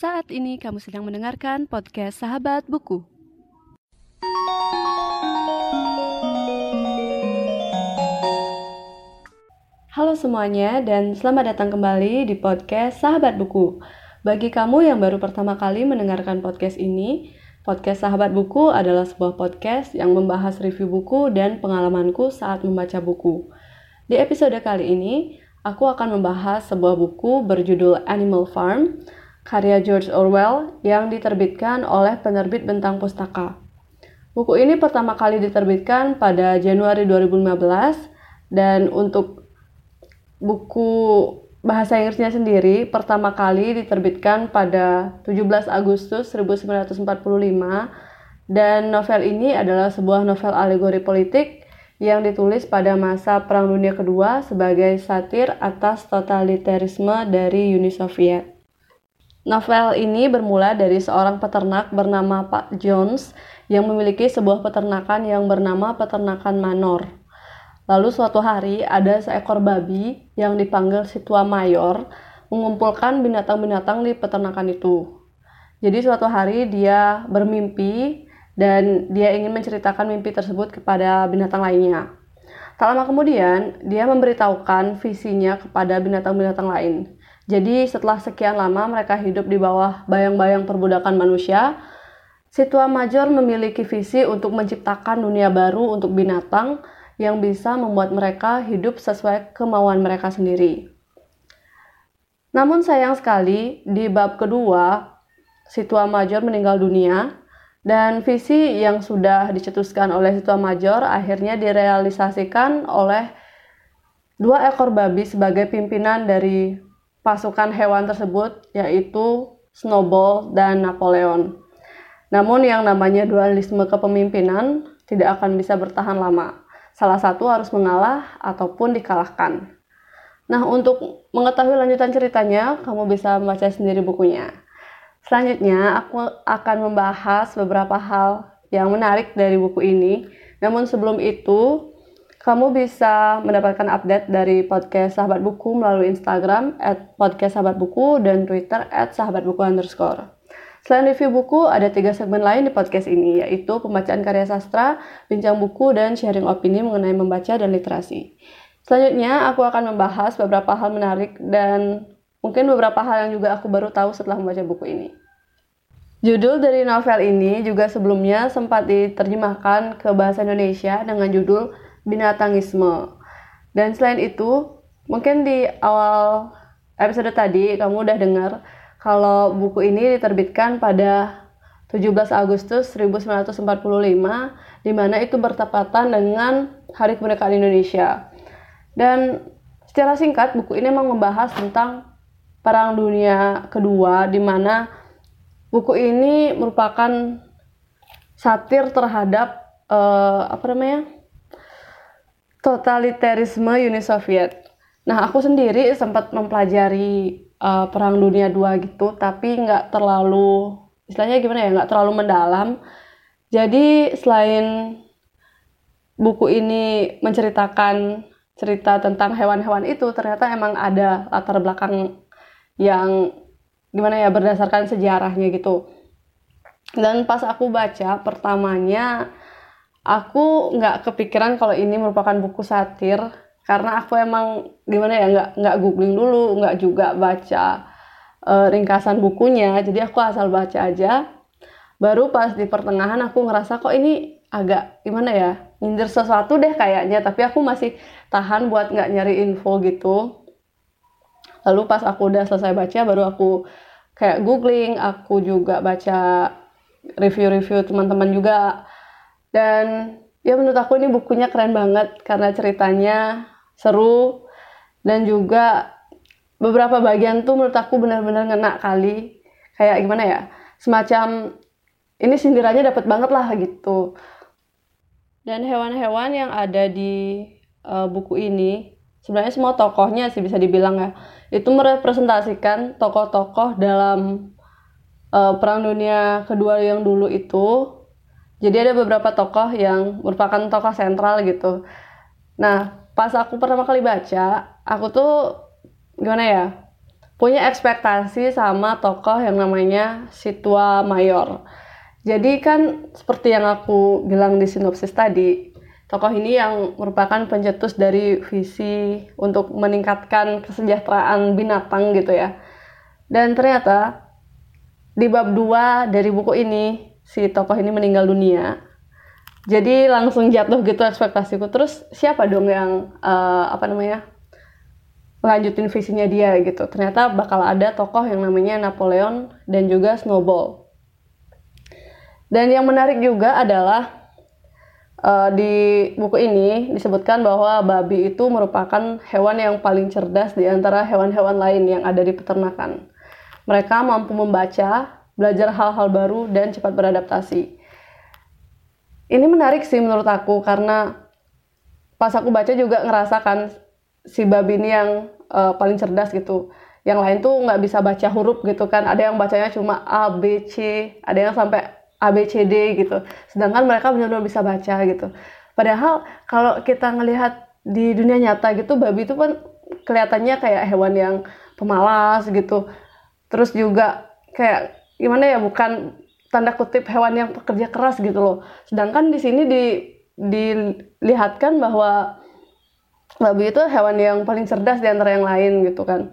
Saat ini kamu sedang mendengarkan podcast Sahabat Buku. Halo semuanya dan selamat datang kembali di podcast Sahabat Buku. Bagi kamu yang baru pertama kali mendengarkan podcast ini, podcast Sahabat Buku adalah sebuah podcast yang membahas review buku dan pengalamanku saat membaca buku. Di episode kali ini, aku akan membahas sebuah buku berjudul Animal Farm karya George Orwell yang diterbitkan oleh penerbit Bentang Pustaka. Buku ini pertama kali diterbitkan pada Januari 2015 dan untuk buku bahasa Inggrisnya sendiri pertama kali diterbitkan pada 17 Agustus 1945 dan novel ini adalah sebuah novel alegori politik yang ditulis pada masa Perang Dunia Kedua sebagai satir atas totalitarisme dari Uni Soviet. Novel ini bermula dari seorang peternak bernama Pak Jones yang memiliki sebuah peternakan yang bernama Peternakan Manor. Lalu suatu hari ada seekor babi yang dipanggil si tua mayor mengumpulkan binatang-binatang di peternakan itu. Jadi suatu hari dia bermimpi dan dia ingin menceritakan mimpi tersebut kepada binatang lainnya. Tak lama kemudian, dia memberitahukan visinya kepada binatang-binatang lain. Jadi setelah sekian lama mereka hidup di bawah bayang-bayang perbudakan manusia, si tua major memiliki visi untuk menciptakan dunia baru untuk binatang yang bisa membuat mereka hidup sesuai kemauan mereka sendiri. Namun sayang sekali, di bab kedua, si tua major meninggal dunia dan visi yang sudah dicetuskan oleh si tua major akhirnya direalisasikan oleh dua ekor babi sebagai pimpinan dari pasukan hewan tersebut yaitu Snowball dan Napoleon. Namun yang namanya dualisme kepemimpinan tidak akan bisa bertahan lama. Salah satu harus mengalah ataupun dikalahkan. Nah, untuk mengetahui lanjutan ceritanya, kamu bisa membaca sendiri bukunya. Selanjutnya, aku akan membahas beberapa hal yang menarik dari buku ini. Namun sebelum itu, kamu bisa mendapatkan update dari podcast Sahabat Buku melalui Instagram at podcast Sahabat Buku dan Twitter at Sahabat Buku underscore. Selain review buku, ada tiga segmen lain di podcast ini, yaitu pembacaan karya sastra, bincang buku, dan sharing opini mengenai membaca dan literasi. Selanjutnya, aku akan membahas beberapa hal menarik dan mungkin beberapa hal yang juga aku baru tahu setelah membaca buku ini. Judul dari novel ini juga sebelumnya sempat diterjemahkan ke bahasa Indonesia dengan judul binatangisme. Dan selain itu, mungkin di awal episode tadi kamu udah dengar kalau buku ini diterbitkan pada 17 Agustus 1945 di mana itu bertepatan dengan Hari Kemerdekaan Indonesia. Dan secara singkat buku ini memang membahas tentang Perang Dunia Kedua di mana buku ini merupakan satir terhadap uh, apa namanya? Totalitarisme Uni Soviet. Nah, aku sendiri sempat mempelajari uh, Perang Dunia II gitu, tapi nggak terlalu, istilahnya gimana ya, nggak terlalu mendalam. Jadi selain buku ini menceritakan cerita tentang hewan-hewan itu, ternyata emang ada latar belakang yang gimana ya berdasarkan sejarahnya gitu. Dan pas aku baca pertamanya aku nggak kepikiran kalau ini merupakan buku satir karena aku emang gimana ya nggak nggak googling dulu nggak juga baca uh, ringkasan bukunya. Jadi aku asal baca aja. Baru pas di pertengahan aku ngerasa kok ini agak gimana ya nyindir sesuatu deh kayaknya. Tapi aku masih tahan buat nggak nyari info gitu. Lalu pas aku udah selesai baca baru aku kayak googling. Aku juga baca review-review teman-teman juga dan ya menurut aku ini bukunya keren banget karena ceritanya seru dan juga beberapa bagian tuh menurut aku benar-benar ngena kali. Kayak gimana ya semacam ini sindirannya dapat banget lah gitu. Dan hewan-hewan yang ada di uh, buku ini sebenarnya semua tokohnya sih bisa dibilang ya itu merepresentasikan tokoh-tokoh dalam uh, perang dunia kedua yang dulu itu jadi ada beberapa tokoh yang merupakan tokoh sentral gitu. Nah, pas aku pertama kali baca, aku tuh gimana ya? punya ekspektasi sama tokoh yang namanya Situa Mayor. Jadi kan seperti yang aku bilang di sinopsis tadi, tokoh ini yang merupakan pencetus dari visi untuk meningkatkan kesejahteraan binatang gitu ya. Dan ternyata di bab 2 dari buku ini si tokoh ini meninggal dunia. Jadi langsung jatuh gitu ekspektasiku. Terus siapa dong yang uh, apa namanya? lanjutin visinya dia gitu. Ternyata bakal ada tokoh yang namanya Napoleon dan juga Snowball. Dan yang menarik juga adalah uh, di buku ini disebutkan bahwa babi itu merupakan hewan yang paling cerdas di antara hewan-hewan lain yang ada di peternakan. Mereka mampu membaca, belajar hal-hal baru, dan cepat beradaptasi. Ini menarik sih menurut aku karena pas aku baca juga ngerasakan si babi ini yang uh, paling cerdas gitu. Yang lain tuh nggak bisa baca huruf gitu kan. Ada yang bacanya cuma A B C ada yang sampai A B C D gitu. Sedangkan mereka benar-benar bisa baca gitu. Padahal kalau kita ngelihat di dunia nyata gitu babi itu kan kelihatannya kayak hewan yang pemalas gitu. Terus juga kayak gimana ya bukan tanda kutip hewan yang pekerja keras gitu loh sedangkan di sini di dilihatkan bahwa babi itu hewan yang paling cerdas di antara yang lain gitu kan.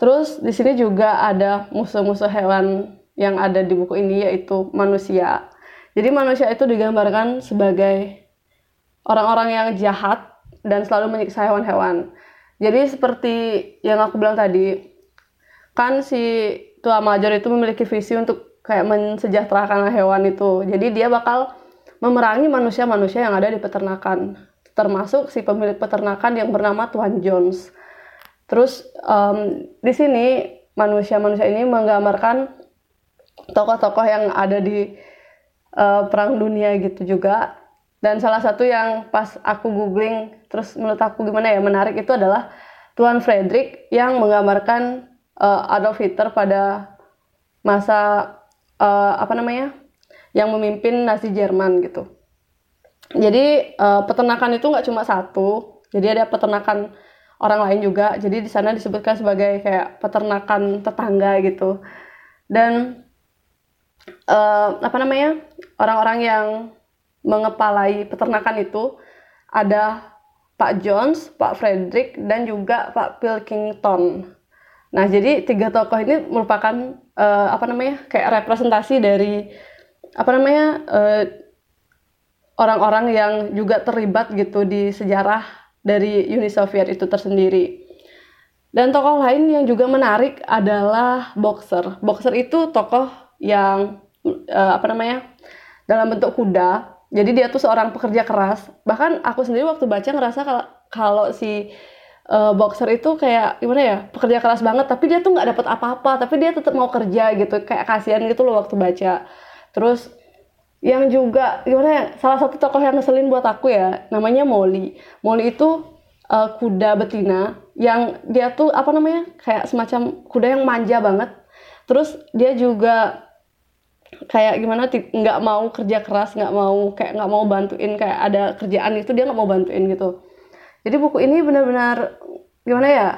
Terus di sini juga ada musuh-musuh hewan yang ada di buku ini yaitu manusia. Jadi manusia itu digambarkan sebagai orang-orang yang jahat dan selalu menyiksa hewan-hewan. Jadi seperti yang aku bilang tadi, kan si tua major itu memiliki visi untuk kayak mensejahterakan hewan itu. Jadi dia bakal memerangi manusia-manusia yang ada di peternakan termasuk si pemilik peternakan yang bernama Tuan Jones. Terus um, di sini manusia-manusia ini menggambarkan tokoh-tokoh yang ada di uh, perang dunia gitu juga. Dan salah satu yang pas aku googling, terus menurut aku gimana ya menarik itu adalah Tuan Frederick yang menggambarkan uh, Adolf Hitler pada masa uh, apa namanya yang memimpin Nazi Jerman gitu. Jadi uh, peternakan itu nggak cuma satu jadi ada peternakan orang lain juga. Jadi di sana disebutkan sebagai kayak peternakan tetangga gitu. Dan uh, apa namanya orang-orang yang mengepalai peternakan itu ada Pak Jones, Pak Frederick, dan juga Pak Pilkington. Nah, jadi tiga tokoh ini merupakan uh, apa namanya kayak representasi dari apa namanya uh, orang-orang yang juga terlibat gitu di sejarah dari Uni Soviet itu tersendiri. Dan tokoh lain yang juga menarik adalah Boxer. Boxer itu tokoh yang uh, apa namanya? dalam bentuk kuda. Jadi dia tuh seorang pekerja keras. Bahkan aku sendiri waktu baca ngerasa kalau kalau si uh, Boxer itu kayak gimana ya? pekerja keras banget, tapi dia tuh nggak dapat apa-apa, tapi dia tetap mau kerja gitu. Kayak kasihan gitu loh waktu baca. Terus yang juga gimana ya salah satu tokoh yang ngeselin buat aku ya namanya Molly Molly itu uh, kuda betina yang dia tuh apa namanya kayak semacam kuda yang manja banget terus dia juga kayak gimana nggak mau kerja keras nggak mau kayak nggak mau bantuin kayak ada kerjaan itu dia nggak mau bantuin gitu jadi buku ini benar-benar gimana ya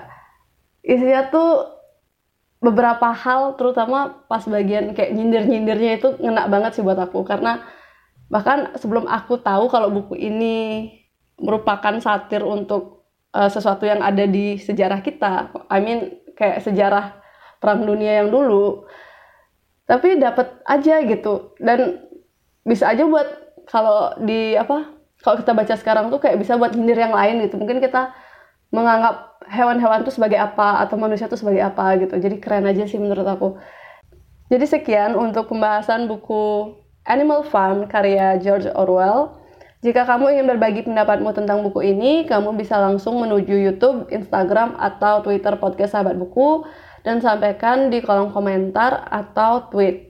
isinya tuh beberapa hal terutama pas bagian kayak nyindir-nyindirnya itu ngena banget sih buat aku karena bahkan sebelum aku tahu kalau buku ini merupakan satir untuk uh, sesuatu yang ada di sejarah kita, I mean kayak sejarah perang dunia yang dulu. Tapi dapat aja gitu dan bisa aja buat kalau di apa kalau kita baca sekarang tuh kayak bisa buat nyindir yang lain gitu. Mungkin kita menganggap hewan-hewan itu sebagai apa atau manusia itu sebagai apa gitu. Jadi keren aja sih menurut aku. Jadi sekian untuk pembahasan buku Animal Farm karya George Orwell. Jika kamu ingin berbagi pendapatmu tentang buku ini, kamu bisa langsung menuju YouTube, Instagram, atau Twitter podcast Sahabat Buku dan sampaikan di kolom komentar atau tweet.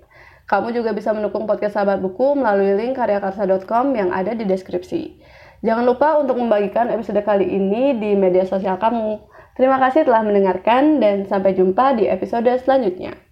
Kamu juga bisa mendukung podcast Sahabat Buku melalui link karyakarsa.com yang ada di deskripsi. Jangan lupa untuk membagikan episode kali ini di media sosial kamu. Terima kasih telah mendengarkan dan sampai jumpa di episode selanjutnya.